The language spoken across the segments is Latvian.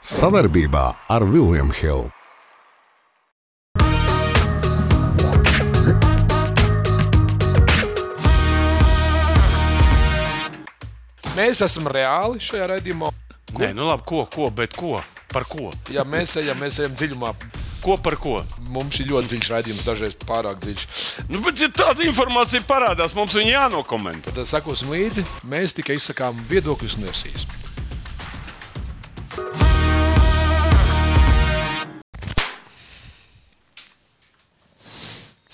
Savarbībā ar Vilniņu Hildu. Mēs esam reāli šajā raidījumā. Nē, nu labi, ko, ko, bet ko? Par ko? Ja mēs ejam, mēs ejam dziļumā. Ko par ko? Mums ir ļoti dziļš raidījums, dažreiz pārāk dziļš. Nu, bet, ja tāda informācija parādās, mums viņa jānokomentē. Tad sakosim līdzi. Mēs tikai izsakām viedokļus un versijas.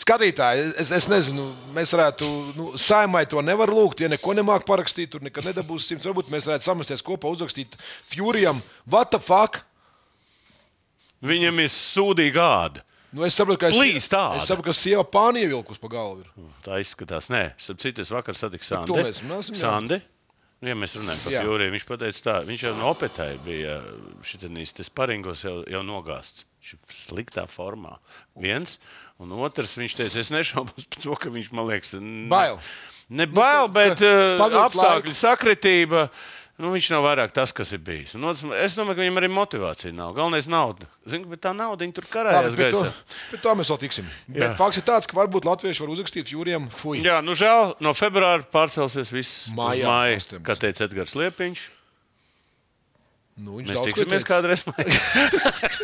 Skatītāji, es, es nezinu, mēs varētu, nu, saimai to nevar lūgt. Ja neko nemāk parakstīt, tur nekad nedabūs simts. Varbūt mēs varētu samesties kopā, uzrakstīt Furijam, what the fuck? Viņam ir sūdīga āda. Nu, es saprotu, ka es, Plīst āda. es saprotu, ka sieva pāri ievilkus pa galvu. Ir. Tā izskatās. Nē, es vakar satiku Par Sandi. to mēs runāsim, jā. Nu, Ja mēs runājam par Jā. Fjoriju, viņš teica, tā, viņš jau no opetai bija šis paringos jau, jau nogāzts. Sliktā formā. Viens, un otrs, viņš teica, es nešaubos par to, ka viņš man liekas, n- Bail. Ne bail, ka- bet uh, pavilkt apstākļu laiku. sakritība. Nu, viņš nav vairāk tas, kas ir bijis. Un, otrs, es domāju, ka viņam arī motivācija nav. Galvenais ir nauda. Zinu, bet tā nauda tur Labi, karājas pie, to, pie tā mēs vēl tiksim. Bet fakts ir tāds, ka varbūt latvieši var uzrakstīt Jurijam Fuji. Jā, nu žēl, no februāra pārcelsies viss Mājā, 18. kā teica Edgars Liepiņš. Nu, viņš Mēs tiksimies kādreiz.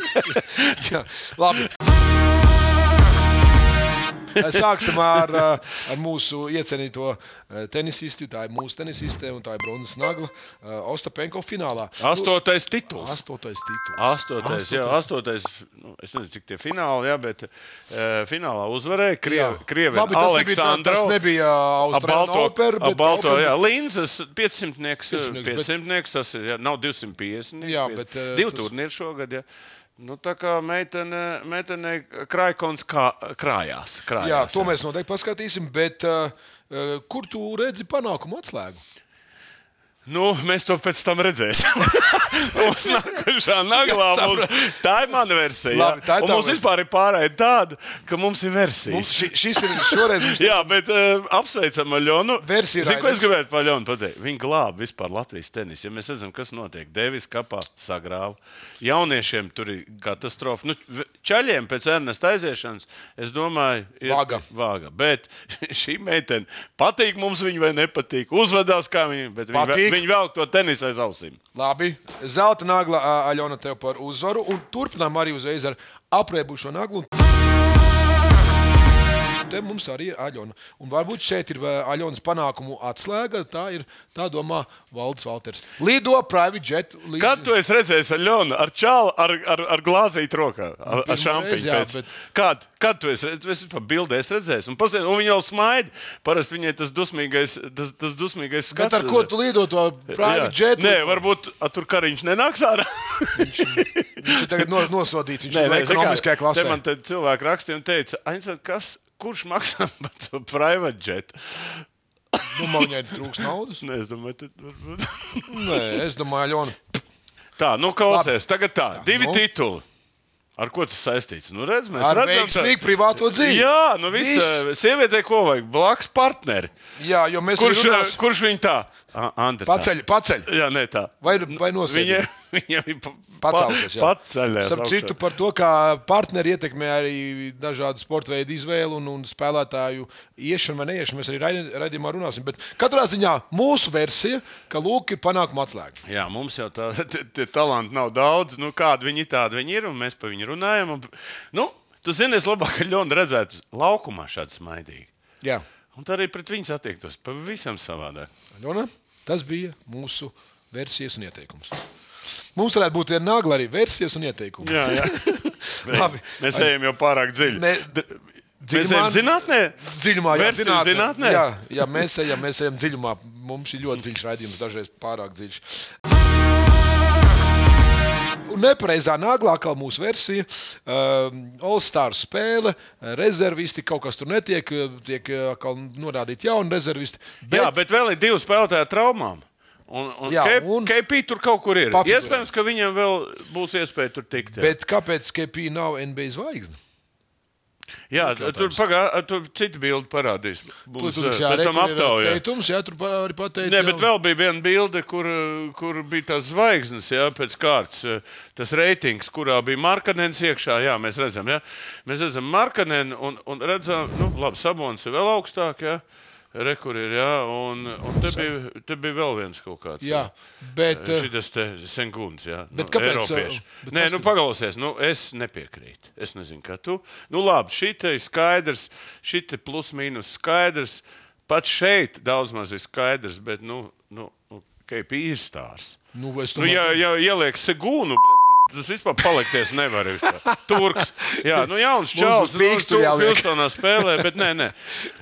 Jā, Labi. Sāksim ar, uh, ar mūsu iecienīto uh, tenisistu. Tā ir mūsu tenisiste un tā ir Bronzas Nagla. uh, Ostapenko finālā. Astotais tituls. Astotais tituls. Astotais, jā, astotais, nu, es nezinu, cik tie fināli, jā, bet uh, finālā uzvarēja Krievi, Krievi Labi, tas nebija, Aleksandru. tas nebija Austrālijas opera, bet balto, opera- jā, Linzas 500, 500, bet- 500, tas ir, jā, nav 250. Jā, bet, eh, Divi tas- turnīri šogad, jā. Nu, tā kā meitene, meitene krājkons kā, krājās, krājās. Jā, to mēs noteikti paskatīsim. Bet uh, kur tu redzi panākumu atslēgu? Nu, mēs to pēc tam redzēsim. mums nākamā naglā mums, tā ir mana versija. Labi, tā ir tava mums versija. vispār ir pārējai tāda, ka mums ir versija. Mums ši, šis ir šoreiz. Mums Jā, bet uh, apsveicam Aļonu. Versija Zinu, ko es gribētu par Aļonu pateikt. Viņa glāba vispār Latvijas tenisu. Ja mēs redzam, kas notiek, Devis kapā sagrāva. Jauniešiem tur ir katastrofa. Nu, čaļiem pēc Ernesta aiziešanas, es domāju, ir Vaga. vaga. Bet šī meitene patīk mums viņa vai nepatīk. Uzvedās kā viņa, Patīk. Viņa velk to tenisu aiz ausīm. Labi, zelta nagla Aļona tev par uzvaru. Un turpinām arī uzreiz ar aprēbušo naglu. Te mums arī ir Aļona. Un varbūt šeit ir ā, Aļonas panākumu atslēga. Tā ir tā domā Valdis Valters. Lido private jet. Līdz... Kad tu esi redzējis Aļonu ar čālu, ar, ar, ar glāzīti rokā, ar, ar pēc? bet- Kad, kad tu esi redzējis? Es par bildē esmu redzējis. Un, pasien, un viņa jau smaida. Parasti viņai tas dusmīgais, tas, tas dusmīgais skats. Bet ar ko tu lido to private jet? Nē, varbūt a, tur kariņš nenāks ārā. Viņš ir tagad nos- nosodīts. Viņš ir ekonomiskajā klasē. Te man te cilvēki rakstīja un teica, Ainsa, kas, kurš maksā par to private jet? Nu, man viņai trūks naudas. Nē, es domāju, tad. Nē, es domāju, Aļona. Tā, nu klausies, tagad tā, divi nu. tituli. Ar ko tas saistīts? Nu, redz, mēs Ar redzam, veiksmīgu privāto dzīvi. Jā, nu Viss. viss. Sievietei ko vajag? Blakus partneri. Jā, jo mēs Kurš, runās- kurš viņa tā? Andri. Paceļ, paceļ. Jā, nē, tā. Vai, vai nosēdi? Viņa, viņa ir pa- Pacēlusies. jā. Paceļās. Starp citu, par to, kā partneri ietekmē arī dažādu sporta veidu izvēli un, un spēlētāju iešanu vai neiešanu. Mēs arī raidījumā runāsim. Bet katrā ziņā mūsu versija, ka lūk, ir panākuma atslēga. Jā, mums jau tā, tie- talanti nav daudz. Nu, kādi viņi tādi viņi ir, un mēs par viņu runājam. Un, nu, tu zini, es labāk, ka Ļona redzētu laukumā šādi smaidīgi. Jā, Un tā arī pret viņu attiektos pavisam savādāk. Ļona, tas bija mūsu versijas un ieteikums. Mums varētu būt viena nagla arī versijas un ieteikumi. Jā, jā. Labi. Mēs ejam jau pārāk dziļi. Ne- D- Mēs Dziļumā- ejam zinātnē. Dziļumā, jā, zinātnē. zinātnē? Jā, jā mēs, ejam, mēs ejam dziļumā. Mums ir ļoti dziļš raidījums, dažreiz pārāk dziļš. Nepareizā naglā, kā mūsu versija, uh, All-Star spēle, rezervisti kaut kas tur netiek, tiek norādīti jauni rezervisti. Bet... Jā, bet vēl ir divi spēlētāji ar traumām. Un, un, Jā, Kep, un- KP tur kaut kur ir. Pafigurē. Iespējams, ka viņam vēl būs iespēja tur tikt. jā. Bet kāpēc KP nav NBA zvaigzne? Jā, tur pagā, tur cita bilde parādīs. Mums, tur kur ir, aptaujā. Teitums, jā, tur arī pateica. Nē, bet vēl bija viena bilde, kur, kur bija tās zvaigznes, jā, pēc kārtas. Tas reitings, kurā bija Markanens iekšā, jā, mēs redzam, jā. Mēs redzam Markanenu un, un redzam, nu, labi, Sabons ir vēl augstāk, jā. Rekur ir, jā, un, un te, bija, te bija vēl viens kaut kāds. Jā, bet. eh, Šis te sengunds, jā. Bet kāpēc, Eiropieši. uh, bet Nē, nu pagalvosies, nu es nepiekrītu. Es nezinu, kā tu. Nu labi, šī te ir skaidrs, šī te plus mīnus skaidrs. Pat šeit daudz maz ir skaidrs, bet, nu, nu KP ir stārs. Nu, Nu, domāju, ja, ja ieliek segūnu, tas vispār palikties nevar. Turks. Jā, nu jauns čels. tur jāliek. Pilstonā spēlē, bet nē, nē.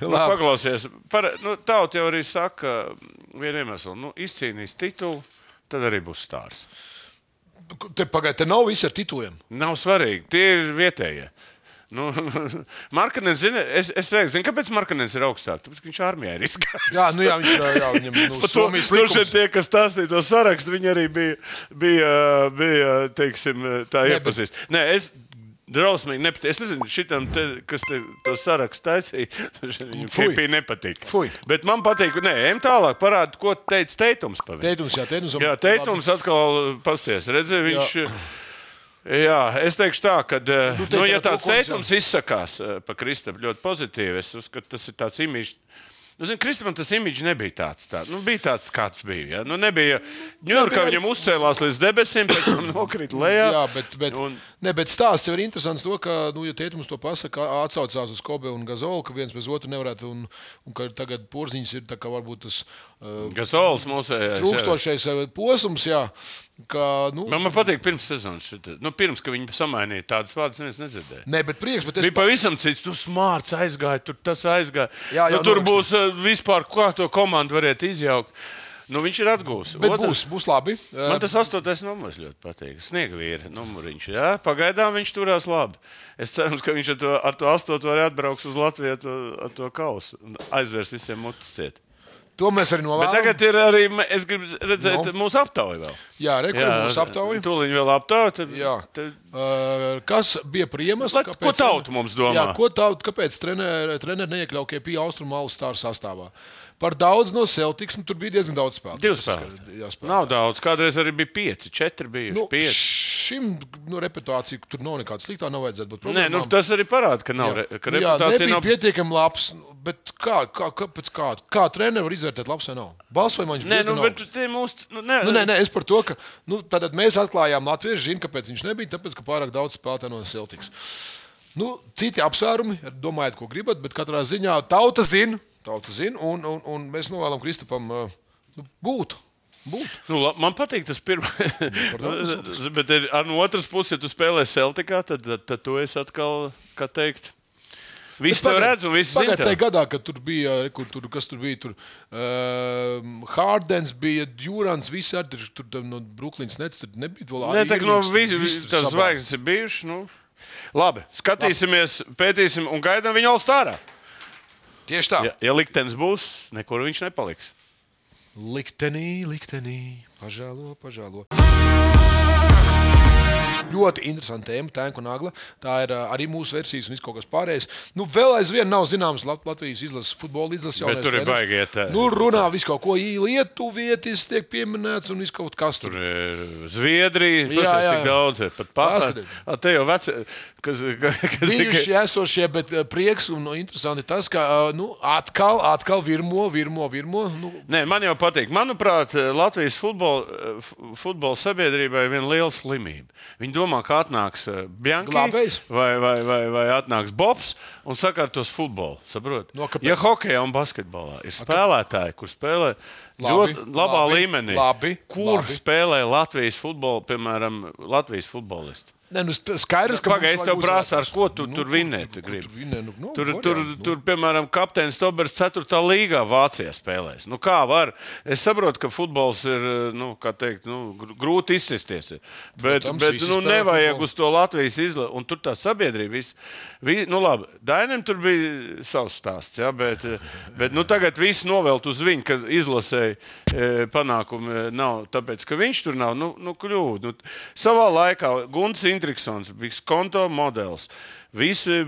Nu, paklausies. Par, nu, tauta jau arī saka vienu iemeslu. Nu, izcīnīs titulu, tad arī būs stārs. te pagaidiet, te nav viss ar tituliem. Nav svarīgi. Tie ir vietējie. Nu, Markanens, zina, es, es teiktu, zinu, kāpēc Markanens ir augstāk? Tāpēc, viņš armijā ir izgājis. Jā, nu jā, viņš. Jā, viņam, nu, to- Tur šeit tie, kas stāstīja to sarakstu, viņi arī bija, bija, bija teiksim, tā iepazīstināti. Nē, es drausmīgi nepatīk. Es nezinu, šitam, te, kas te, to sarakstu taisīja, viņam Fui. Nepatīk. Fui. Bet man patīk, nē, ejam tālāk, parādi, ko teica Teitums. Teitums, jā, teitums. Jā, Teitums atkal pasties. Redzi, viņš. Jā. es teikšu tā, ka, nu, te nu, ja tā tāds teikums izsakās eh, par Kristapu ļoti pozitīvi, es uzskatu, tas ir tāds imīļs. Nu, zin, Kristapam tas imīļs nebija tāds. Tā. Nu, bija tāds, kāds bija. Ja? Nu, nebija. Ņujorkā viņam uzcēlās līdz debesīm, pēc tam nokrita lejā. Jā, bet, bet, Un- ne, bet stāsts ir interesants. To, ka, nu, ja Teitums to pasaka, atsaucās uz Kobe un Gazolu, ka viens bez otra nevarētu, un, un ka tagad porziņš ir varbūt tas uh, Gasols mūsējais. jā. trūkstošais uh, posms, jā, ka, nu, Man, man patīk pirms sezonas. Nu, pirms, ka viņi samainīja tādas vārdas, neviens nedzirdēja. ne, bet prieks, bet es Bija pavisam cits. Tur smārts aizgāja, tur tas aizgāja. Jā, jau nu, tur norakstīja. būs uh, vispār, kā to komandu varētu izjaukt. Nu, viņš ir atgūs. Bet būs, būs labi. Man tas astotais numurs ļoti patīk. Sniegvīra numuriņš. Jā, pagaidām viņš turās labi. Es ceru, ka viņš ar to, ar to astotu var atbraukt uz Latviju ar to, ar to kausu un aizvērs visiem mutis ciet. To mēs arī Bet novēlam. tagad ir arī, es gribu redzēt Nu. mūsu aptauju vēl. Jā, rekur būs aptauja. Tūliņ vēl aptauja. Tad, Jā. tad, Uh, kas bija par iemeslu? Lai- ko tauta mums domā? Jā, ko tauta, kāpēc treneri trener neiekļauja KP austrumu malu stāru sastāvā? Par daudz no Celtics, nu, tur bija diezgan daudz spēlētāju. Divas spēlētājas. Nav daudz. Kādreiz arī bija pieci, četri bijuši. Nu, pieci. Šim nu, reputācija tur nav nekāda sliktā, nav vajadzētu būt Nē, nu, problēmām. tas arī parāda, ka, nav, Jā. re, ka Nu, jā, nebija nav. pietiekami labs. Bet kā, kā, kāpēc, kā, kā treneris var izvērtēt, labs vai nav? Balsojumā viņš Nē, bija nu, diezgan bet tie mūsu. Nu, nē, Nu, nē, nē, es par to, ka nu, mēs atklājām Latvijas zinu, kāpēc viņš nebija. Tāpēc, ka pārāk daudz spēlētāju no Celtics. Nu, citi apsvērumi, domājiet, ko gribat, bet katrā ziņā tauta zina, tauta zina, un, un, un mēs novēlam Kristupam uh, nu, būt. Būt. Nu, la- man patīk tas pirmais. Bet ir, ar no otras puses, ja tu spēlē Celticā, tad, tad, tad tu esi atkal, kā teikt, Visi to redz un zina. Pagājušajā tev. gadā, kad tur bija, kur, tur, kas tur bija, tur uh, Hārdens bija, Džurans, visi ar tur, no Brooklynas nets, tur nebija vēl Nē, tā no vis, tās sabāž. zvaigznes ir bijušas. Nu. Labi, skatīsimies, pētīsim un gaidām viņu all stārā. Tieši tā. Ja, ja liktenis būs, nekur viņš nepaliks. Liktenī, liktenī, pažēlo, pažēlo. Ļoti interesanti tēma, tēma un nagla. Tā ir arī mūsu versijas un viss kaut kas pārējais. Nu, vēl aizvien nav zināms Lat Latvijas izlases futbola izlases jaunais tur ir treneris. baigi iet, ā. Nu, runā visu kaut ko Lietuvietis tiek pieminēts un viss kaut kas tur. Tur Zviedrija, Jā, ir jā, cik jā. daudz. Ir, pat Paskatieties. te jau veci, kas, kas Bijuši esošie, bet prieks un nu, interesanti tas, ka nu, atkal, atkal virmo, virmo, virmo. Nu, Nē, man jau patīk. Manuprāt, Latvijas futbola, futbola sabiedrībai ir viena liela slimība. Viņi domā, ka atnāks Bjanka Glābējs. vai, vai, vai, vai atnāks Bobs un sakārtos futbolu. Saprot? No, kāpēc? ja hokeja un basketbolā ir spēlētāji, kur spēlē Labi, ļoti labā labi, līmenī, labi, kur labi. spēlē Latvijas futbolu, piemēram, Latvijas futbolisti. Ne, nu, skaidrs, ka Pagaid, es tev prasu, ar ko tu Nu, tur vinēt gribi? Tur, vinē, nu, nu, Tur, varianti, tur, nu. tur, piemēram, kapteinis Tobers 4. līgā Vācijā spēlēs. Nu, kā var? Es saprotu, ka futbols ir nu, teikt, nu, gr- grūti izsisties. Bet, Protams, bet nu, nevajag futbolu. uz to Latvijas izlaižu. Un tur tā sabiedrība. Vis, vi, nu, labi, Dainam tur bija savs stāsts. Ja, bet bet nu, tagad viss novelt uz viņu, ka izlasēji panākumi nav tāpēc, ka viņš tur nav. Nu, nu, kļūda. Nu, savā laikā Gunts Hendriksons, viss konto modelis. Visi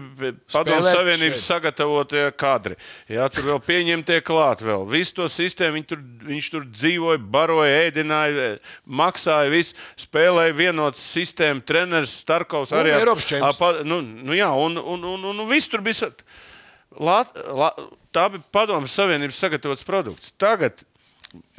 padomu savienības šeit. sagatavotie kadri. Jā, tur vēl pieņemtie klāt. Vēl. Visu to sistēmu viņš tur, viņš tur dzīvoja, baroja, ēdināja, maksāja, visu, spēlēja vienotu sistēmu. Treneris Starkovs arī ar- Eiropas čempions. nu, nu jā, un, un, un, un, un viss tur bija. Lat, la, tā bija Padomu Savienības sagatavots produkts. Tagad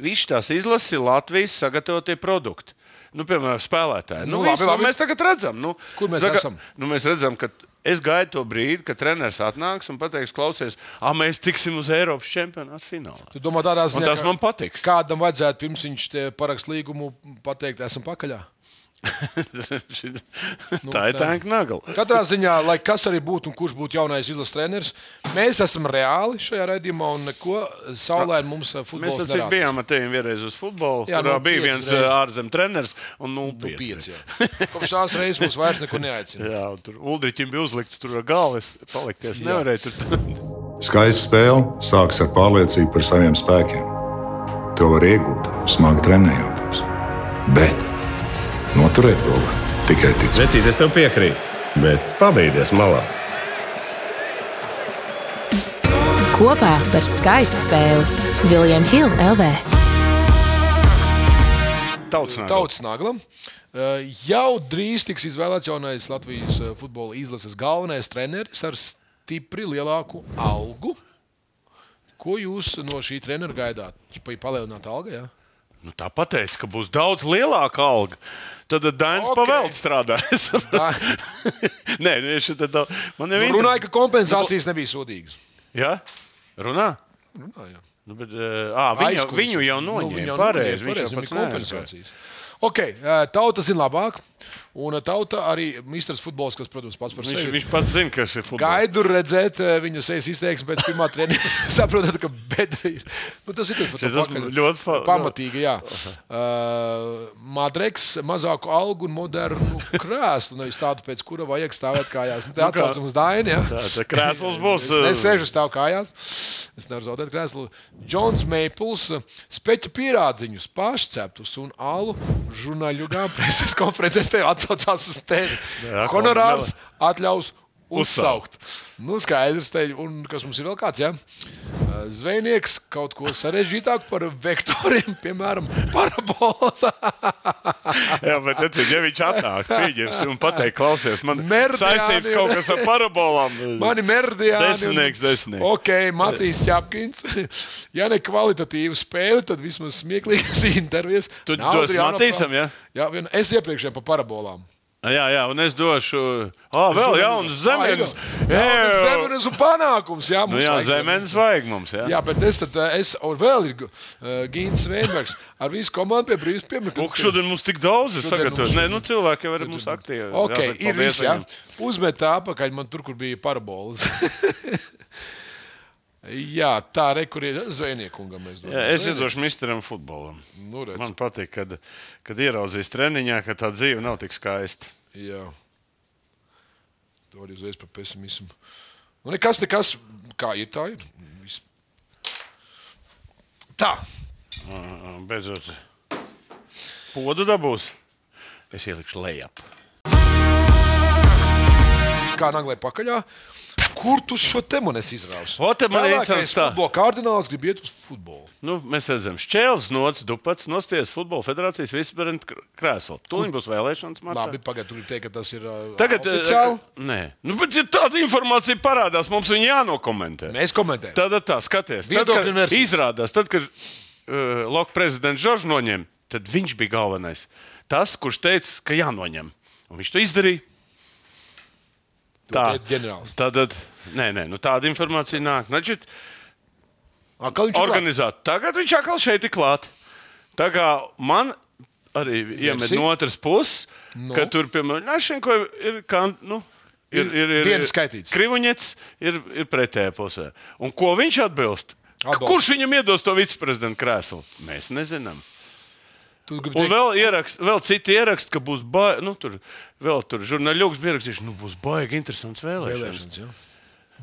viss tās izlases ir Latvijas sagatavotie produkti. Nu, piemēram, spēlētāji. Nu, Nu, labi, visu, labi. Mēs tagad redzam, nu, Kur mēs kā- esam? Nu, mēs redzam, ka es gaidu to brīdi, kad treneris atnāks un pateiks, klausies, ah, mēs tiksim uz Eiropas čempionāta finālā. Tu domā, tādā Un ziņā, tas ka man patiks. Kādam vajadzētu pirms viņš parakst līgumu pateikt, esam pakaļā? tā ir tā nagla. Katrā ziņā, lai kas arī būtu un kurš būtu jaunais izlases treneris, mēs esam reāli šajā redzējumā un neko saulēni mums eh, Mēs jau cik nerāda. bijām ar tevi vienreiz uz futbolu, Jā, jā, kurā nu, bija viens uh, ārzemju treneris un Nu, 0,5. pieci, jā. Kopš tās reizes mums vairs neko neaicina. Jā, un tur Uldričam bija uzlikts tur. Es palikties nevarēju tur. Skaista spēle sākas ar pārliecību par saviem spēkiem. To var iegūt, smagi trenējoties. Bet noturēt to var tikai ticēt. Vecīt, es tev piekrītu, bet pabeigties malā. Kopā par skaistu spēli Viljams Hilde LV. Tautas naglam. Eh, Jau drīz tiks izvēlēts jaunais Latvijas eh, futbola izlases galvenais treneris ar stipri lielāku algu. Ko jūs no šī trenera gaidāt? Vai palielināt algu? Jā? Nu, tā pateica, ka būs daudz lielāka alga. Tad Dainis Ok. okay. pavēlts strādājis. Nē, nu, es šeit tā, man jau Nu, Runāja, ka kompensācijas nebija sodīgas. Jā, runā. Runāja. Nu, bet, uh, à, viņu, Aizkulis. viņu jau Nu, noņēma. viņu Nu, jau pareizi, viņš jau pats kompensācijas. Ok, eh, tauta zina labāk. Un eh, tauta arī Mistrs futbols, kas, protams, pats par Viņš, sevi. viņš pats zina, kas ir futbols. Gaidu redzēt eh, viņa sejas izteiksmi pēc pirmā treniņa. Saprotat, ka bedra ir. Nu, tas ir tas, Tas ļoti fa- pamatīgi. Jā. Uh, Madreks, mazāku algu un modernu krēslu. Nevis tādu, pēc kura vajag stāvēt kājās. Nu, tā atsaucam uz Dainu. jā. Tā, tā krēsls būs. Es nesēžu stāv kājās. Es nevaru zaudēt krēslu. Džons Meipls speķa pierādziņus, pašceptus un alu žurnāļu preses konferencēs tev atsaucās uz tevi. Jā, Honorārs ko atļaus uzsaukt. Nu, skaidrs, te, un kas mums ir vēl kāds, jā? Zvejnieks kaut ko sarežģītāku par vektoriem, piemēram, parabolas. Jā, bet tad, ja viņš atnāk, pieņemsim un pateiks, klausies, man Meridiāni. saistības kaut kas ar parabolām. Mani mērķiāni. Desmitnieks, desmitnieks. Ok, Matīs Čapkins. Ja ne kvalitatīva spēle, tad vismaz smieklīgas intervijas. Tu dos ir jānopelna. Matīsam, ja? Jā, es iepriekšējiem par parabolām. Jā, jā, un es došu. Ah, vēl jauns zemenes. Jā, zemenes un panākums. Jā, Nu, mums jā, zemenes vajag mums. Jā. Jā, bet es, tad, es un vēl ir uh, Gīns Veinbergs ar visu komandu pie brīvības pieminiekta. Lūk, šodien mums tik daudz ir sagatavots. mums- Nē, nu cilvēki jau ir mūsu aktīvi. Ok, Jāsaka, ir viss, jā. Uzmet tā apakaļ man tur, kur bija parabolas. jā, tā ir zvejniekungam. mēs dodam. Jā, es iedošu misteram futbolam. Nu, redz. Man patīk, kad, kad ieraudzīs treniņā, ka tā dzīve nav tik skaista. Jā. To arī uzreiz par pesimismu. Nu, nekas, nekas, kā ir, tā ir. Viss. Tā. Ā, Beidzot, podu dabūs. Es ielikšu lejap. Kā naglē pakaļā. Kur tu šo tēmu izrausi? O, te man ir tā. futbola kardināls grib iet uz futbolu. Nu, mēs redzam, Šķēlis, Nots, Dupats, Nosties, Futbola federācijas viceprezidenta krēslu. Tūlīt būs vēlēšanas. Martā. Labi, pagaidiet, tur ir teikt, ka tas ir uh, Tagad, oficiāli. nē, nu, bet, ja tāda informācija parādās, mums viņa jānokomentē. Mēs komentējam. Tad tā, skaties, tad, Viedokļu kad versijas. izrādās, tad, kad uh, Loka prezidents Žoržs noņem, tad viņš bija galvenais. Tas, kurš teica, ka jānoņem. Un viņš to izdarīja. Tā teica ģenerālis. Tad, tad, nē, nē, nu, tāda informācija nāk. Nu, kā viņš ir organizēt. Tagad viņš atkal šeit ir klāt. Tā kā man arī iemet no otras puses, Nu? no. ka tur, piemēram, Našenko ir. Kan, nu, Ir, ir, ir, dienas skaitīts. Krivuņets ir, ir pretējā pusē. Un ko viņš atbilst? Atbalsta. Kurš viņam iedos to viceprezidenta krēslu? Mēs nezinām. Tu gribi Un teikt, vēl, ierakst, vēl citi ieraksti, ka būs baigi. Nu, tur vēl tur žurnāļuks bija rakstījuši, ka nu, būs baigi interesants vēlēšanas. vēlēšanas.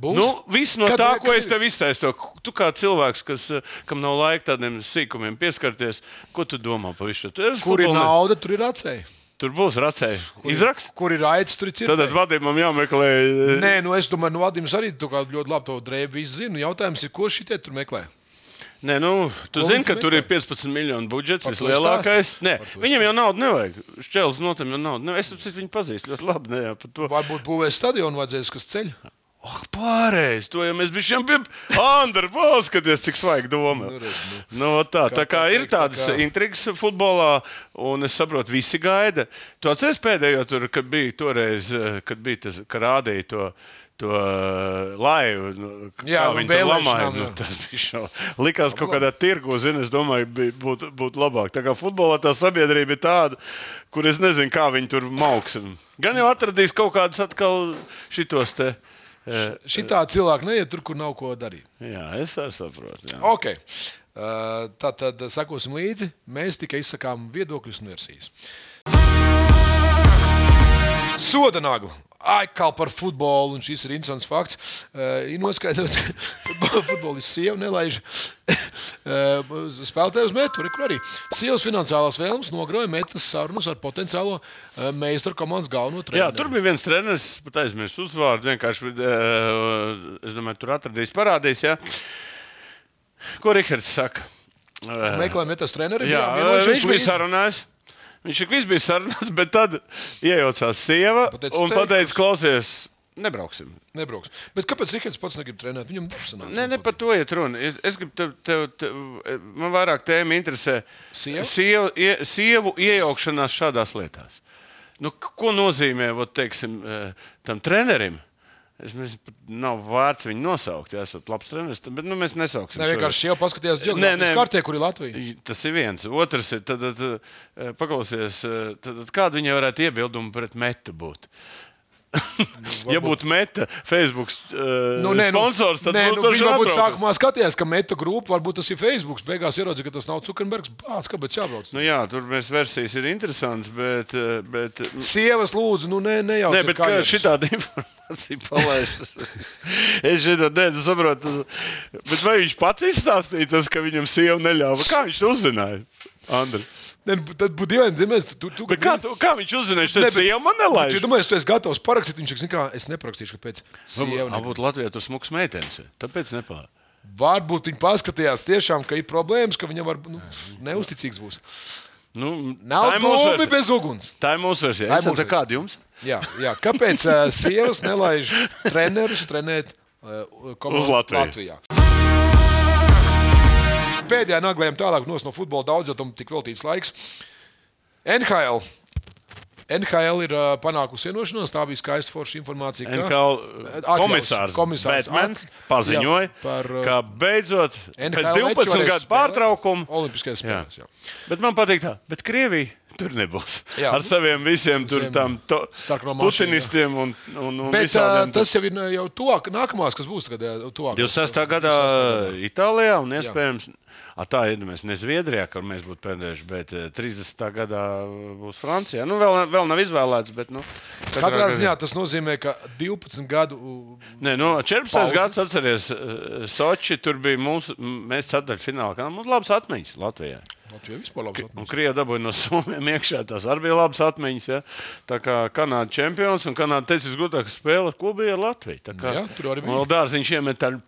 Būs? Nu, viss no Kad- tā, kad ko es ir? tev izteicu, tu kā cilvēks, kas, eh, kam nav laika tādiem sīkumiem pieskarties, ko tu domā par visu šo? Kur ir nauda, tur ir acēji. Tur būs racēji. Izraks? Kur ir aicis, tur ir cits. Tad vadījumam jāmeklē. eh, Nē, nu es domāju, nu, Vadims arī tu kā ļoti labi to drēbu visu zina. Jautājums ir, ko šitie tur meklē? Nē, nu, tu zini, ka tur ir meklē? 15 miljonu budžets, vislielākais. Nē, viņam jau naudu nevajag. Šķēlis notam jau naudu. nevajag. Es viņu pazīstu ļoti labi. Ne. Varbūt būvēs stadionu vajadzēs, kas ceļ. Oh, pārējais, to jau mēs bijām pie Andra. Paskaties, cik svaigi doma. Nu, tā, tā kā ir teikt, tā tādas kā- intrigas futbolā, un es saprotu, visi gaida. Tu atceries pēdējo tur, kad bija toreiz, eh, kad bija tas, ka rādīja to. To uh, laivu, nu, Jā, viņi vēlēšanām, lamāja. Nu, tas bija šau. Likās kaut kādā tirgu, zini, es domāju, būtu būt labāk. Tā kā futbolā tā sabiedrība ir tāda, kur es nezinu, kā viņi tur mauks. Gan jau atradīs kaut kādus atkal šitos te. eh, Šitā cilvēka neiet tur, kur nav ko darīt. Jā, es arī saprotu. Jā. Okay. Uh, tā tad sekosim līdzi. Mēs tikai izsakām viedokļus un versijas. Soda nagla. Ai, kā par futbolu, un šis ir interesants fakts. Uh, ir noskaidrots, ka futbol- futbolists sieva nelaiž uh, spēlētāju uz metu. Kur arī sievas finansiālās vēlmes nogroja metas sarunas ar potenciālo uh, meistaru komandas galveno Jā, treneru. tur bija viens treneris, es pat aizmirsu uzvārdu. Vienkārši, eh, es domāju, tur atradīs, parādīs. Jā. Ko Rihards saka? Eh, Meklējām metas treneru. Jā, vienojušies viņš bija sarunājis. Viņš viss bija sarunāts, bet tad iejaucās sieva Pateica, un pateica, klausies, nebrauksim. Nebrauks. Bet kāpēc Rikards pats negrib trenēt? Viņam darbs sanāca. Nē, ne par to iet runa. Es, gribu tev, tev, tev, man vairāk tēma interesē Sieva? sievu, ie, sievu iejaukšanās šādās lietās. Nu, ko nozīmē vot, teiksim, eh, tam trenerim? Es nezinu, nav vērts viņu nosaukt. Jā, esat labs treneris, bet nu, mēs nesauksim. Ne, šo- vienkārši jau paskatījās Nē, geogrāfijas nē. kartē, kur ir Latvija. Tas ir viens. Otrs ir, tad, tad, eh, paklausies, eh, tad, tad kāda viņai varētu iebildumu pret metu būt? ja būtu meta, Facebook uh, Nu, nē, nu, sponsors, tad nē, nu, Viņi varbūt sākumā skatījās, ka meta grupa, varbūt tas ir Facebook. Beigās ieraudzīja, ka tas nav Zuckerbergs. Bāc, kāpēc jābrauc? Nu, jā, tur mēs versijas ir interesantas, bet. eh, bet Sievas lūdzu, nu ne, nejauciet Nē, bet kā šitāda informācija palaižas? es šito nedu saprotu. Bet vai viņš pats izstāstīja tas, ka viņam sieva neļāva? Kā viņš to uzzināja? Andri? Ne, nu, tad būtu dīvaini zīmēs. Tu, tu, Bet kā, tu, kā viņš uzzināja? Viņš teica, sieva man Tu nelaiž. domāji, tu esi gatavs parakstīt, viņš saka, kā es neprakstīšu, kāpēc. Varbūt Latvijā tur smuks meitenes. Tāpēc nepār. Varbūt viņi paskatījās tiešām, ka ir problēmas, ka viņam var nu, neusticīgs būs. Nu, Nav ir versija. bez uguns. Tā ir mūsu versija. Tā ir mūsu tā Kāda jums? Jā, jā. Kāpēc uh, sievas nelaiž trenerus trenēt uh, komandas Uz Latviju. Latvijā? Pēdējā naglējām tālāk no futbola daudz, jo tam tik veltīts laiks. NHL. NHL ir uh, panākusi vienošanos, tā bija skaista forša informācija. ka- NHL Atļaus, komisārs, komisārs Batmans at- paziņoja, jā, par, uh, ka beidzot NHL pēc 12 varēs gadu pārtraukuma Olimpiskajās spēlēs. Bet man patīk tā, bet Krievija tur nebūs. Jā. Ar saviem visiem tur tam to- putinistiem un, un, un Bet uh, visādiem. tas jau ir uh, jau tuvāk, nākamās, kas būs tagad. uh, Tuvāk, 26. gadā Itālijā un iespējams. A, tā ir mēs ne Zviedrijā, kur mēs būtu pēdējuši, bet eh, 30. gadā būs Francijā. Nu, vēl, vēl nav izvēlēts, bet. Nu, Katrā ziņā tas nozīmē, ka 12 gadu uh, Nē, no 14. Pauze. gads atceries Soči. Tur bija mūsu, mēs ceturtfinālā. kā Mums labas atmiņas Latvijā. Latvijā vispār Un atmiņas. Krievija dabūja no Somijas iekšā. Tās arī bija labas atmiņas. Ja? Tā kā Kanāda čempions un Kanāda teica, visgudrākā spēle, ko bija ar Latviju. Tā kā Jā, tur arī bija. vēl dārziņš iemet tādu.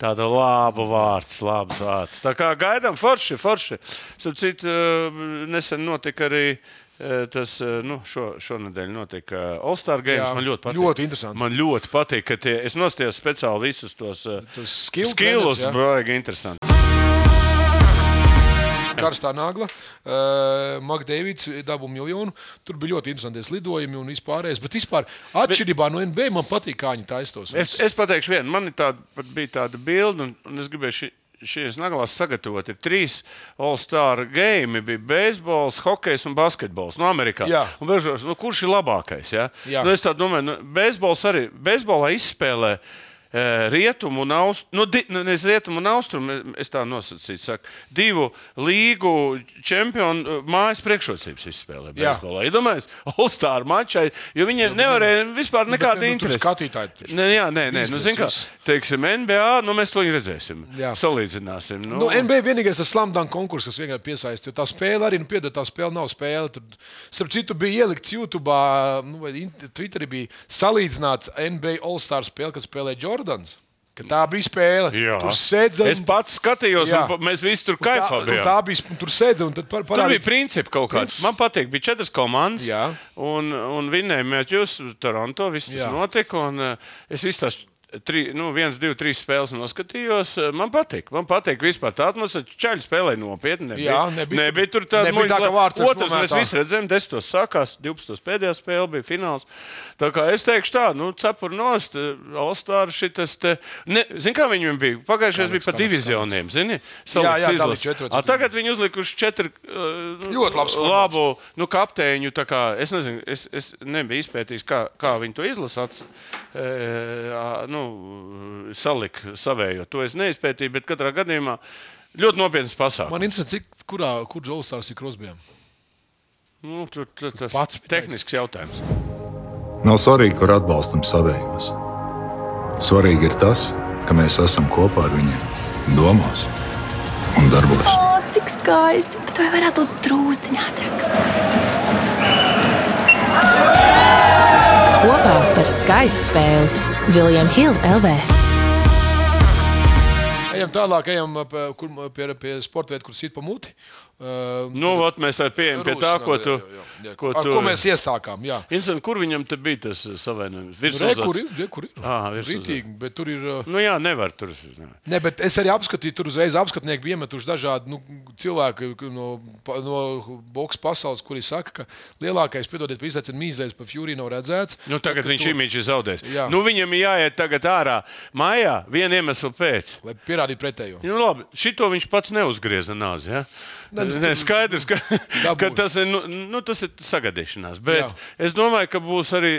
Tāda laba vārds, labs vārds. Tā kā gaidām, forši, forši. Starp citu, eh, nesen notika arī eh, tas, eh, nu, šo, šonadēļ notika All-Star Games. Jā, Man ļoti patīk. ļoti interesanti. Man ļoti patīk, ka tie, es nostājos speciāli visus tos skillus. jā. Baigi interesanti. Karstā nagla. Uh, Makdēvits dabūja miljonu. Tur bija ļoti interesanti lidojumi un vispārējais. Bet vispār atšķirībā no NBA man patīk, kā viņi taistos. Es, es pateikšu, vienu. man tāda, bija tāda bilde, un, un es gribēju šī, šīs naglās sagatavot. Ir trīs All-Star game, bija beisbols, hokejs un basketbols no Amerikā. Jā. Un, bežos, nu, kurš ir labākais? Ja? Jā. Nu, es domāju, nu, beisbols arī beisbolā izspēlē. eh, rietumu un austrumu, nu, di, nu, nevis rietumu un austrumu, es tā nosacītu, saku, divu līgu čempionu eh, mājas priekšrocības izspēlē. Beisbolā. Iedomājieties, All-Star mačai, jo viņiem nevarēja vispār nekāda ne, nu, tur interese. skatītāji taču. Ne, jā, nē, nē, nu, zin, kā, teiksim, NBA, nu, mēs to redzēsim. Jā. Salīdzināsim. Nu, Nu, NBA vienīgais ir slamdāna konkurss, kas vienkārši piesaista. jo Tā spēle arī, nu, piedod, tā spēle nav spēle. Tur, starp citu, bija ielikts YouTube, nu, vai Twitterī bija salīdzināts NBA All-Star spēle, kad spēlēja Jordans. Tā bija spēle. Sēdza. Es pats skatījos, Jā. un mēs visi tur un tā, un tā bija. un Tur sēdza un tad par, Tur bija principi kaut kāds. Man patīk, bija četras komandas. Jā. Un, un vinnēja Mēķus, Toronto. Viss tas Jā. notika. Un, uh, es visu tās. Tri, nu, viens, divi, trīs spēles noskatījos. Uh, Man patīk. Man patīk vispār tā atmosfēra. Čaļi spēlēja nopietni. Nebija, Jā, nebija- nebija tur tāda nebija tā, Otrs mēs nomētā. visi redzējām, 10. sākās, 12. pēdējā spēle bija fināls. Tā kā es teikšu tā, nu, cepur nost, Olstāra šitas te. Ne, zin, kā viņiem bija? Pagājušajais bija pa divizioniem, zini? Jā, jā, A, Tagad viņi uzlikuši četru uh, Ļoti labs labu nu, kapteiņu. Kā, es nezinu, es, es nebiju izpētījis, kā, kā viņi to izlasīja. E, nu, salika savējo. To es neizpētīju, bet katrā gadījumā ļoti nopietns pasākums. Man interesē, cik, kurā, kur All-Stars ir krosbijām. Nu, tur tur tas pats tehnisks jautājums. Nav svarīgi, kur atbalstam savējos. Svarīgi ir tas, ka mēs esam kopā ar viņiem, domās un darbos. O, cik skaisti! Bet vai varētu būt drūzciņā ātrāk? Kopā par skaistu spēli Viljams Hilde LV. Ejam tālāk, ejam pie, pie, pie sporta vietas, kur sit pa muti. Uh, Nu, ot, mēs tā pieejam pie tā, ko tu. Jā, jā, jā. Ko Ar tu ko mēs iesākām? Jā. Instants, kur viņam te bija tas savainojums? Nu, Re, kur ir? Re, kur ir? Virsuzāds. Rītīgi, bet tur ir. uh, Nu jā, nevar tur. Ne, bet es arī apskatīju, tur uzreiz apskatnieki bija iemetuši dažādi nu, cilvēki no, no boxe pasaules, kuri saka, ka lielākais, piedodiet, izlaicis mīzēs pa Fury nav redzēts. Nu, tagad Ka viņš to- imīģi zaudēs. Jā. Nu, viņam ir jāiet tagad ārā mājā viena iemesla pēc. Lai pierādītu pretējo. Nu, labi, šito viņš pats neuzgrieza nāzi. Ja? Nu, Ne, skaidrs, ka, ka tas, ir, nu, nu, tas ir sagadīšanās. Bet Jā. es domāju, ka būs arī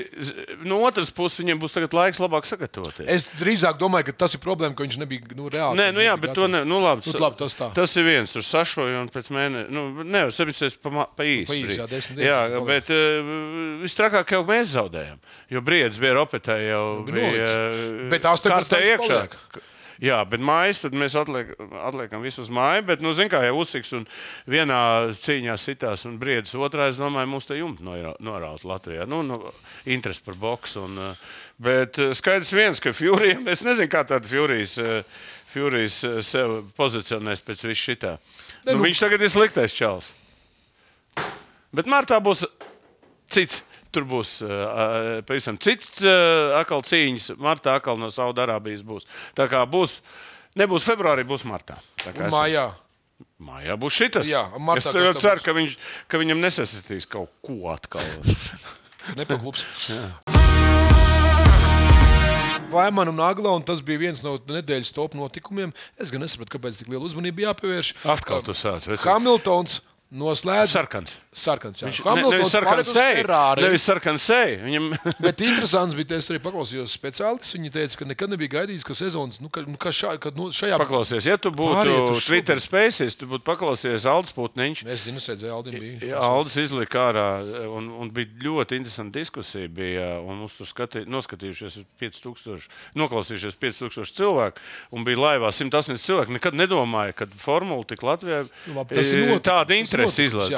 no otras puses, viņiem būs laiks labāk sagatavoties. Es drīzāk domāju, ka tas ir problēma, ka viņš nebija nu, reāli. Nē, nu jā, bet to ne, nu, labi, Nu, labi, tas tā. tas ir viens. Tur sašoja un pēc mēneša, nu, nevar saprast, pa, pa īsi. Pa īsi, jā, desmit dienas Jā, bet uh, visstrakāk jau mēs zaudējām. Jo briedis bija Ropetē jau bija bija. nolicis. uh, Bet 18 kārtē stundas iekšā. paliek. Jā, bet mājas tad mēs atliek, atliekam visu uz māju. Bet, nu, zin, kā jau uzsiks un vienā cīņā sitās un briedis otrā, es domāju, mums te jumta norā- noraut Latvijā. Nu, nu, interesi par boksu. Un, uh, bet uh, skaidrs viens, ka Furijam, es nezinu, kā tāda Furijas. uh, Furijas uh, sev pozicionēs pēc visu šitā. Ne, Nu, nu- viņš tagad ir sliktais čels. Bet martā būs cits. Tur būs uh, pavisam cits uh, atkal cīņas. Martā atkal no Saudārābijas būs. Tā kā būs, nebūs februārī, būs martā. Tā kā Un es- Mājā. Mājā būs šis. Jā, martā es ceru, būs? ka, viņš, ka viņam nesasitīs kaut ko atkal. Nepaklups. Vaimanu un Agla, un tas bija viens no nedēļas top notikumiem. Es gan nesapratu, kāpēc tik liela uzmanība jāpievērš. Atkal tu sāc. vecīt. Hamiltons noslēdz Sarkans. Sarkans. Jā. Viņš ne, nevis sarkans seja. Nevis sarkans seja. Viņam... Bet interesants bija tas, arī paklausījos speciālists. Viņi teica, ka nekad nebija gaidījis, ka sezonas, nu, ka, nu, ka, šā, ka nu, šajā Paklausies, ja tu būtu Twitter spēcīs, tu būtu paklausies Aldis Putniņš. Es zinu, sēdzēju Aldim. Bija. Aldis izlika ārā, un, un bija ļoti interesanta diskusija. Bija, un mums tur skatī, noskatījušies 5000, noklausījušies 5000 cilvēku, un bija laivā 180 cilvēku. Nekad nedomāju, ka formula tik Latvijā Nu, labi, ir e, notikums, tāda interese izlaiž.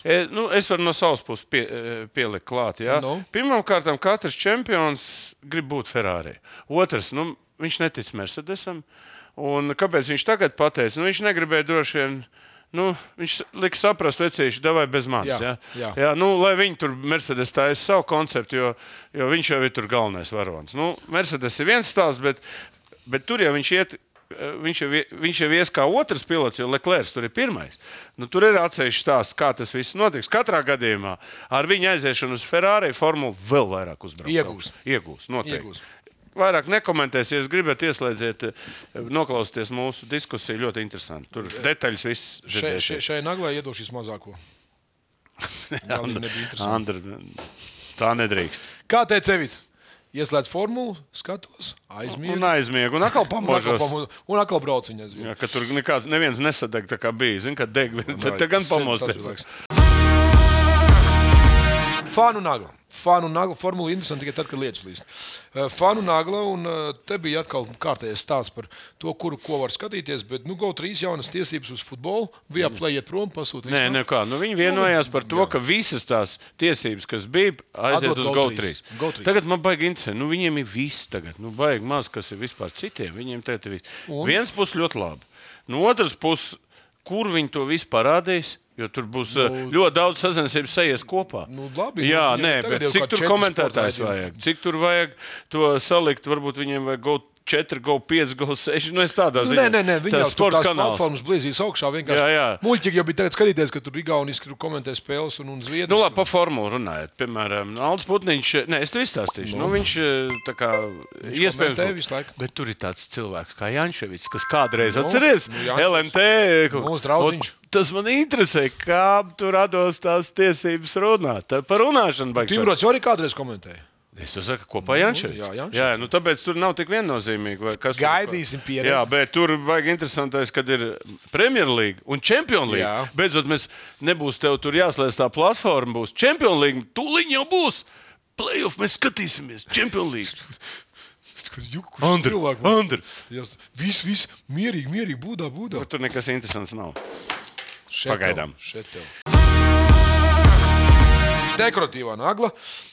Interese. E, nu, es varu no savas puses pie, e, pielikt klāt. Ja? Nu? Pirmkārt, katrs čempions grib būt Ferrari. Otrs, nu, viņš netic Mercedesam. Un kāpēc viņš tagad pateica? Nu, viņš negribēja droši vien. Nu, viņš lika saprast, vecīši, vai bez manis. Jā, Ja? jā. Jā, nu, lai viņi tur Mercedes taisa savu konceptu, jo, jo viņš jau ir tur galvenais varonis. Nu, Mercedes ir viens stāsts, bet, bet tur jau viņš iet. Eh, Viņš jau, viņš jau ies kā otrs pilots, jo Leclerc tur ir pirmais. Nu, tur ir atsevišķi stāsts, kā tas viss notiks. Katrā gadījumā ar viņa aiziešanu uz Ferrari formulu vēl vairāk uzbrauks. Iegūs. Iegūs, noteikti. Iegūs. Vairāk nekomentēsiet, ja gribat ieslēdziet, eh, noklausieties mūsu diskusiju. Ļoti interesanti. Tur detaļas viss Šai, šai, šai naglai iedošīs mazāko. Galīgi nebija interesanti. Andra, tā nedrīkst. Kā teica Evita? Ieslēdz formulu, skatos, aizmiegu. Un aizmiegu, un atkal Un pamožos. pamodu- un atkal brauc viņa aizmiegu. Jā, ka tur nekāds, neviens nesadeg tā kā bija. Zini, kad deg, tad, tad gan pamosties. Fānu nagla. Fānu nagla. Formula interesanti tikai tad, kad lietas līst. Uh, Fānu nagla, un uh, te bija atkal kārtējais stāsts par to, kuru ko var skatīties. Bet, nu, GO3 jaunas tiesības uz futbolu. Via play iet prom, pasūtīt. Nē, nekā. Nu, viņi vienojās par to, ka visas tās tiesības, kas bija, aiziet Atdot uz GO3. GO3. GO3. Tagad man baigi interesē. Nu, viņiem ir viss tagad. Nu, baigi maz, kas ir vispār citiem. Viņiem tagad ir viss. Un? Viens puses ļoti labi. No otras puses, kur viņi to visu parādīs? Jo tur būs nu, ļoti daudz sazināšanās, sajies kopā. Nu, labi, Jā, nu, nē, bet cik tur komentētājs vajag? Cik tur vajag to salikt? Varbūt viņiem vajag GO 4, GO 5, GO 6. Nu, es tādā Nu, ziņā. nē, nē, nē, viņi jau sporta tās kanāls. platformas blīzīs augšā. vienkārši. Jā, jā. Muļķīgi jau bija tagad skatīties, ka tur Igauniski tur komentē spēles un, un Zviedrijas. Nu, labi, par formulu runājot. Piemēram, Alans Putniņš, ne, es tev izstāstīšu. Nu, viņš eh, tā kā iespējams. komentē visu laiku. Bet tur ir tāds cilvēks kā Jančevits, kas kādreiz Nu, atceries nu, Jančevics. Mūsu LNT. draudziņš. Ot, Tas man interesē, kā tur rados tās tiesības runāt. Par runāšanu baigs. Tīmrots jau arī kādreiz komentēja. Es to saku kopā Jančevits. jā, Jančevics. jā, nu tāpēc tur nav tik viennozīmīgi. kas Gaidīsim pieredzi. Jā, bet tur vajag interesantais, kad ir Premjerlīga un. Jā. Beidzot, mēs nebūs tev tur jāslēdz tā platforma, būs League, tūlīt jau būs. Playoff mēs skatīsimies, Champions League. Andri, Andri. Viss, viss, mierīgi, mierīgi, būdā, būdā. Bet tur nekas interesants nav. Šeit Pagaidām. tev, šeit tev. Dekoratīvā nagla.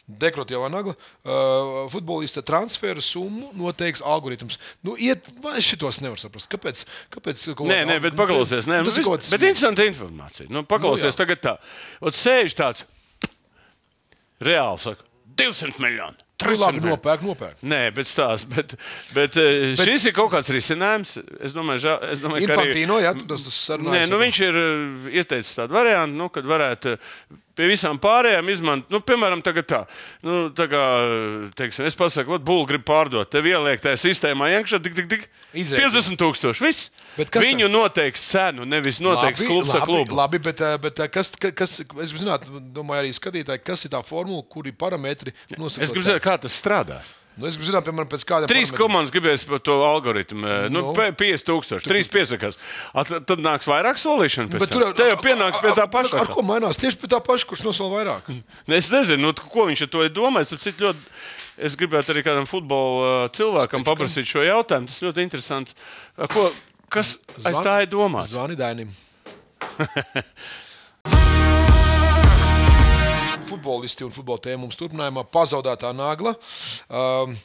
Dekoratīvā nagla. Uh, futbolista transfera summu noteiks algoritms. Nu, iet, man šitos nevar saprast. Kāpēc? kāpēc kaut Nē, kāda- nē, bet paklausies. Nē, Nu, tas nu, ir kaut kāds- bet interesanta informācija. Nu, paklausies Nu, jā. tagad tā. Ot, sēž tāds reāli, saka, 200 miljoni. Nu, 300 labi, nopērk, nopērk. Nē, bet stāsts. Bet, bet, bet šis ir kaut kāds risinājums. Es domāju, žā, es domāju ka arī- jā, tas- tas Nē, nu, viņš ir uh, ieteicis tādu variantu, nu, kad varētu pie visām pārējām izmantot. Nu, piemēram, tagad tā. Nu, tā kā, teiksim, es pasaku, ka būlu grib pārdot. Tev ieliek tajā sistēmā iekšā tik, tik, tik. Izrēķina. 50 tūkstoši. Viss. Viņu noteiks cenu, nevis noteiks Labi, klubs ar labi, klubu. Labi, bet, eh, bet eh, kas, ka- kas, es gribu zināt, domāju, arī skatītāji, kas ir tā formula, kur ir parametri. nosakot Es gribu zināt, kā tas strādās. Nu, es zināt, piemēram, pēc kādiem Trīs parametriem. komandas gribēs par to algoritmu. Nu, Nu. nu, 5000, trīs piesakās. At, tad nāks vairāk solīšanu. Bet tur tur jau pienāks pie tā Ar, paša. ar ko mainās? Tieši pie tā paša, kurš nosola vairāk. Es nezinu, nu, ko viņš ar to ir domājis. Es gribētu arī kādam futbola uh, cilvēkam paprasīt šo jautājumu. Tas ļoti interesants. Ko, kas aiz tā ir domāts? Zvani Dainim. Futbolisti un futbola tēma mums turpinājumā pazaudētā nagla. Um,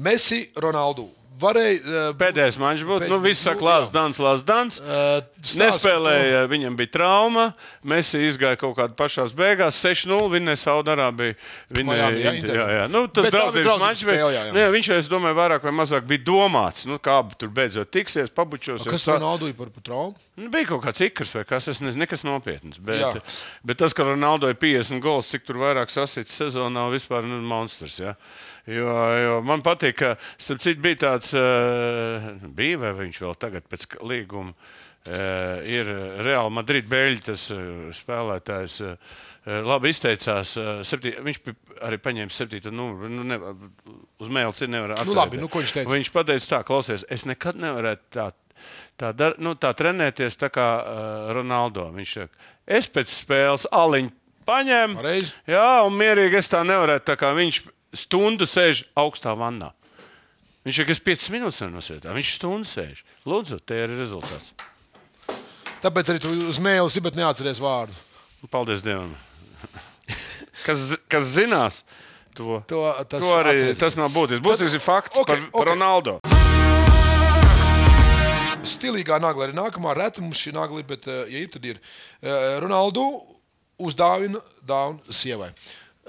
Messi, Ronaldu. Varēja. Uh, Pēdējais mačs būtu. Nu, viss saka, Lārs, jā. Dans, Lārs, Dans. Uh, Nespēlēja, viņam bija trauma. Mēs izgājām kaut kādā pašā beigās. 6-0 vinnēja Saudārābiju. Miami, jā, Jā, jā, jā. Nu, tas draudzības mačs. jā, jā. Nu, jā, Viņš, es domāju, vairāk vai mazāk bija domāts. Nu, kā tur beidzot tiksies, pabučos. Kas Ronaldu ir par, par traumu? Nu, bija kaut kāds ikrs vai kas, es nezinu, nekas nopietns. Bet, Jā. bet tas, ka Ronaldo ir 50 gols, cik tur vairāk sasits sezonā, vispār nu, monstrs. Ja? Jo, jo man patīk, ka starp citu bija tāds, uh, bija vai viņš vēl tagad pēc līguma. Uh, ir Real Madrid beļģis, tas uh, spēlētājs. Labi izteicās. Septī, viņš arī paņēma septīto numuru. Nu, ne, uz mēles ir nevar atcerēties. labi, nu, viņš teica? Viņš pateica tā, klausies, es nekad nevarētu tā tā, dar, nu, tā trenēties tā kā uh, Ronaldo. Viņš saka, es pēc spēles aliņu paņēmu. Jā, un mierīgi es tā nevarētu. Tā viņš stundu sēž augstā vannā. Viņš saka, es 5 minūtes nenosēžu. Viņš stundu sēž. Lūdzu, te ir rezultāts. Tāpēc arī uz mēles ir, bet neatceries vārdu. Nu, Paldies Dievam. Kas, kas zinās, to, To, tas, to arī atceries. tas nav būtisks. Būtisks ir fakts Ok, okay, par, par ok. Ronaldo. Stilīgā nagla ir nākamā. Reti mums šī nagla ir, bet, eh, ja ir, tad ir. Eh, Ronaldu uzdāvina dāvanu sievai.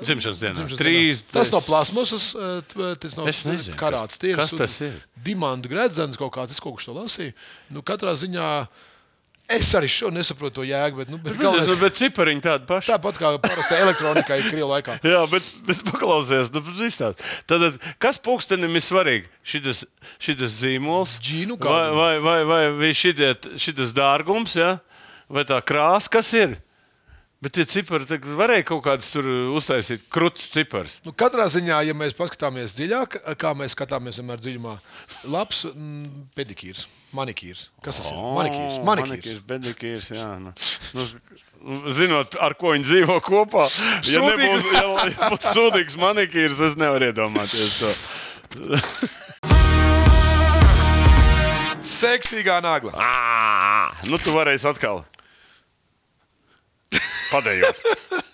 Dzimšanas dienā. Dzimšanas Trīs, dienā. Tas nav plasmasas, eh, t- tas Es nezinu, karāts kas- tas ir? Dimanta gredzens kaut kāds, es kaut ko to lasīju. Nu, katrā ziņā es arī šo nesaprotu to jēgu, bet, nu, bet Bet, galvenais, bet cipariņi tādi paši. tāpat kā parastā elektronikā ir Krievijas laikā. Jā, bet, bet paklausies, nu, izstāst. Tad, kas pūkstenim ir svarīgi? Šitas, šitas zīmols, Džinu vai, vai, vai, vai šitie, šitas dārgums, ja? vai tā krāsa, kas ir? Bet tie cipari varēja kaut kādas tur uztaisīt krūtis cipars. Nu, katrā ziņā, ja mēs paskatāmies dziļāk, kā mēs skatāmies vienmēr dziļumā, labs mm, pedikīrs, manikīrs. Kas tas ir? Manikīrs. manikīrs. Manikīrs, bedikīrs, jā. Nu, nu, zinot, ar ko viņi dzīvo kopā, ja nebūtu ja, būtu sūdīgs manikīrs, es nevaru iedomāties to. Seksīgā nagla. Ā, Nu, tu varēsi atkal. Padējot.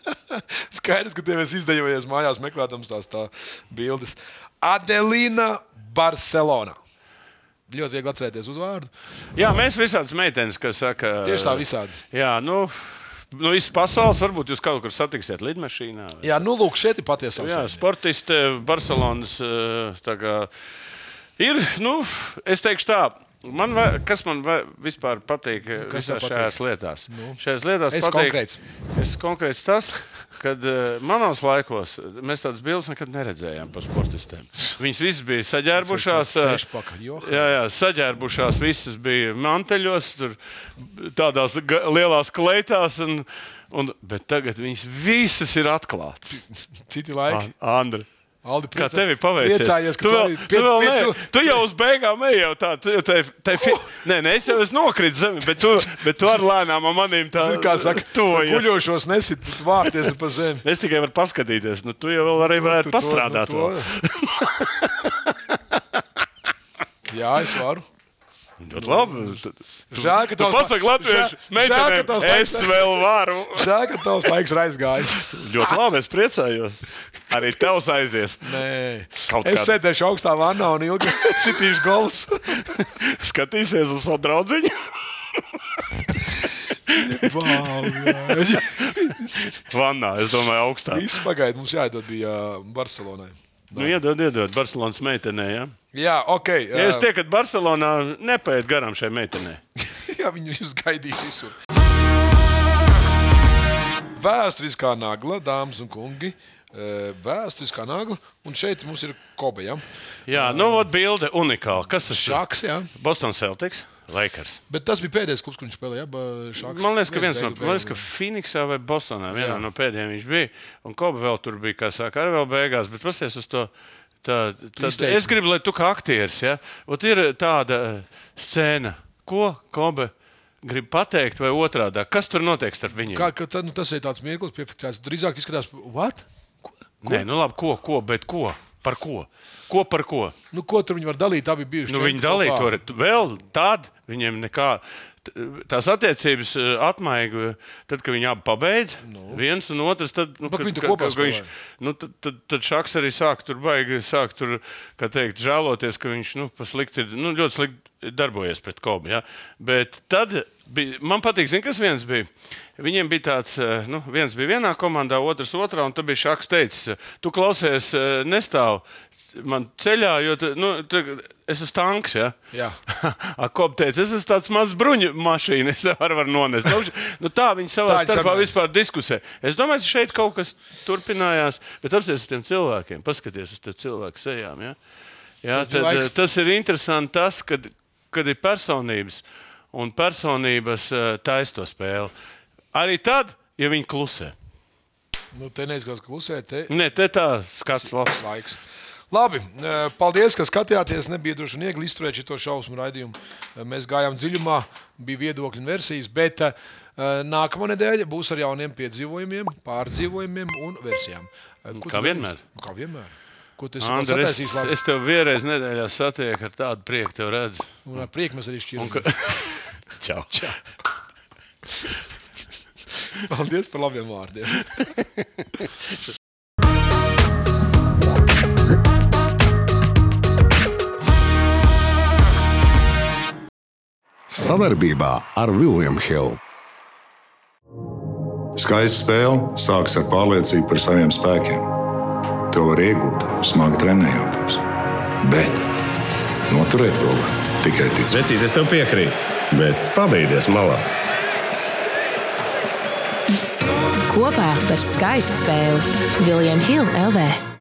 Skaidrs, ka tev esi izdejojies mājās, meklējot tās tā bildes. Adelīna Barcelona. Ļoti viegli atcerēties uzvārdu. Jā, mēs visādas meitenes, kas saka, Tieši tā visādi. Jā, nu, nu visas pasaules varbūt jūs kaut kur satiksiet lidmašīnā. vai- Jā, nu lūk, šeit ir patiesā Jā, sportisti Barcelonas eh, tā kā, ir. Nu, es teikšu tā. Man, vai, kas man vai, vispār patīk eh, kas visās šajās lietās? Nu, šajās lietās esi patīk, konkrēts. Es konkrēts tas, kad uh, manos laikos mēs tādas bildes nekad neredzējām par sportistiem. Viņas visas bija saģērbušās. eh, Sešpaka. Jā, jā, saģērbušās visas bija manteļos, tur tādās lielās kleitās. Un, un, bet tagad viņas visas ir atklātas. Citi laiki. Andri. Aldi, Kā priecā- tev ir paveicies? Priecājies, tu, vēl, arī tu, pie- vēl pie- ne, tu- tu jau uz beigām ej jau tā, tu jau tai, tai fi... Nē, nē, es jau esmu nokritis zemē, bet tu, bet tu ar lēnām ar manīm tā Zini, Kā saka, tuvojies. guļošos nesit vārties pa zemi. Es tikai varu paskatīties, nu tu jau vēl arī varētu Tu to- pastrādāt. nu, vēl. Jā, es varu. Ļoti labi. Tu, Žēl, ka tu tavs latviešu žēl, ka meitenēm, tavs es laiks- vēl varu. Žēl, ka tavs laiks ir aizgājis. Ļoti labi, es priecājos. Arī tevs aizies. Nē, Kaut es kāda. sēdēšu augstā vannā un ilgi sitīšu gols. Skatīsies uz savu draugu. Vannā, es domāju, augstā. Viss pagaidi, mums jāiedod bija Barcelonai. Nu, iedod, iedod, Barcelonas meitenē. Ja? Jā, ok. Ja jūs tiekat Barcelonā, nepaiet garām šai meitenei. Jā, viņi jūs gaidīs visur. Vēsturiskā nagla, dāmas un kungi. Eh, Vēsturiskā nagla, un šeit mums ir kobe. Ja? Jā, nu, ot, bilde unikāla. Kas tas ir? Šāks, jā. Boston Celtics, Lakers. Bet tas bija pēdējais klubs, kurš spēlēja. Ja? ba- Šāks. Man liekas, ka viens no ka beigu- Phoenixā vai Bostonā vienā Jā. no pēdējiem viņš bija. Un Kobe vēl tur bija, kā saka, arī vēl beigās. Bet pasies uz to. Tā, Izteikumi. es gribu, lai tu kā aktieris, ja? Ot, ir tāda scēna, ko Kobe grib pateikt, vai otrādi. Kas tur notiek starp viņiem? Kā, ka, tad, nu, tas ir tāds mirklis, piefiksēts. Drīzāk izskatās, what? Ko? Nē, nu labi, ko, ko, bet ko? Par ko? Ko par ko? Nu, ko tur viņi var dalīt? Abi bijuši. Nu, viņi dalīja to vēl tad, viņiem nekā. Tās attiecības eh, atmaiga, tad, kad viņi abi pabeidz, nu. viens un otrs, tad, nu, Bet kad, kad- kopā kad viņš, nu, tad, tad, tad Šaks arī sāk tur baigi, sāk tur, kā teikt, žēloties, ka viņš, nu, pa slikti, ir- nu, ļoti slikti darbojies pret Kobu, ja? Bet tad bija, man patīk, zin, kas viens bija. Viņiem bija tāds, eh, nu, viens bija vienā komandā, otrs otrā, un tad bija Šaks teicis, tu klausies, eh, nestāv man ceļā, jo, tu, nu, tu, es esmu tanks, ja? Jā. Kops teica, es esmu tāds mazs bruņu mašīna, es varu var nonest. Nu, nu, tā viņi savā Tā starpā sarunājas. vispār diskusē. Es domāju, ka šeit kaut kas turpinājās, bet apsies uz tiem cilvēkiem, paskaties uz tiem cilvēku sejām. Ja? Jā, tad, laiks. tas ir interesanti, tas, kad, kad ir personības un personības eh, taisa to spēli. Arī tad, ja viņi klusē. Nu, te neizskatās klusē, te Nē, te tā skats labs. laiks. Labi, eh, paldies, ka skatījāties. Nebija droši vien viegli izturēt šo šausmu raidījumu. Eh, Mēs gājām dziļumā, bija viedokļi un versijas, bet nākamā nedēļa būs ar jauniem piedzīvojumiem, pārdzīvojumiem un versijām. Tu Kā vienmēr. Kā vienmēr. Ko tu esi Andri, es, labi? es tev vienreiz nedēļā satieku ar tādu prieku, tev redzu. Un ar prieku mēs arī Un ka-. Čau. Čau. Paldies par labiem vārdiem. Savarbībā ar Vilniņu Hildu. Skaista spēle sākas ar pārliecību par saviem spēkiem. To var iegūt, smagi trenējoties. Bet noturēt to var tikai ticēt. Vecīt, es tev piekrītu, bet pabeigties malā. Kopā par skaistu spēli Viljams Hilde LV.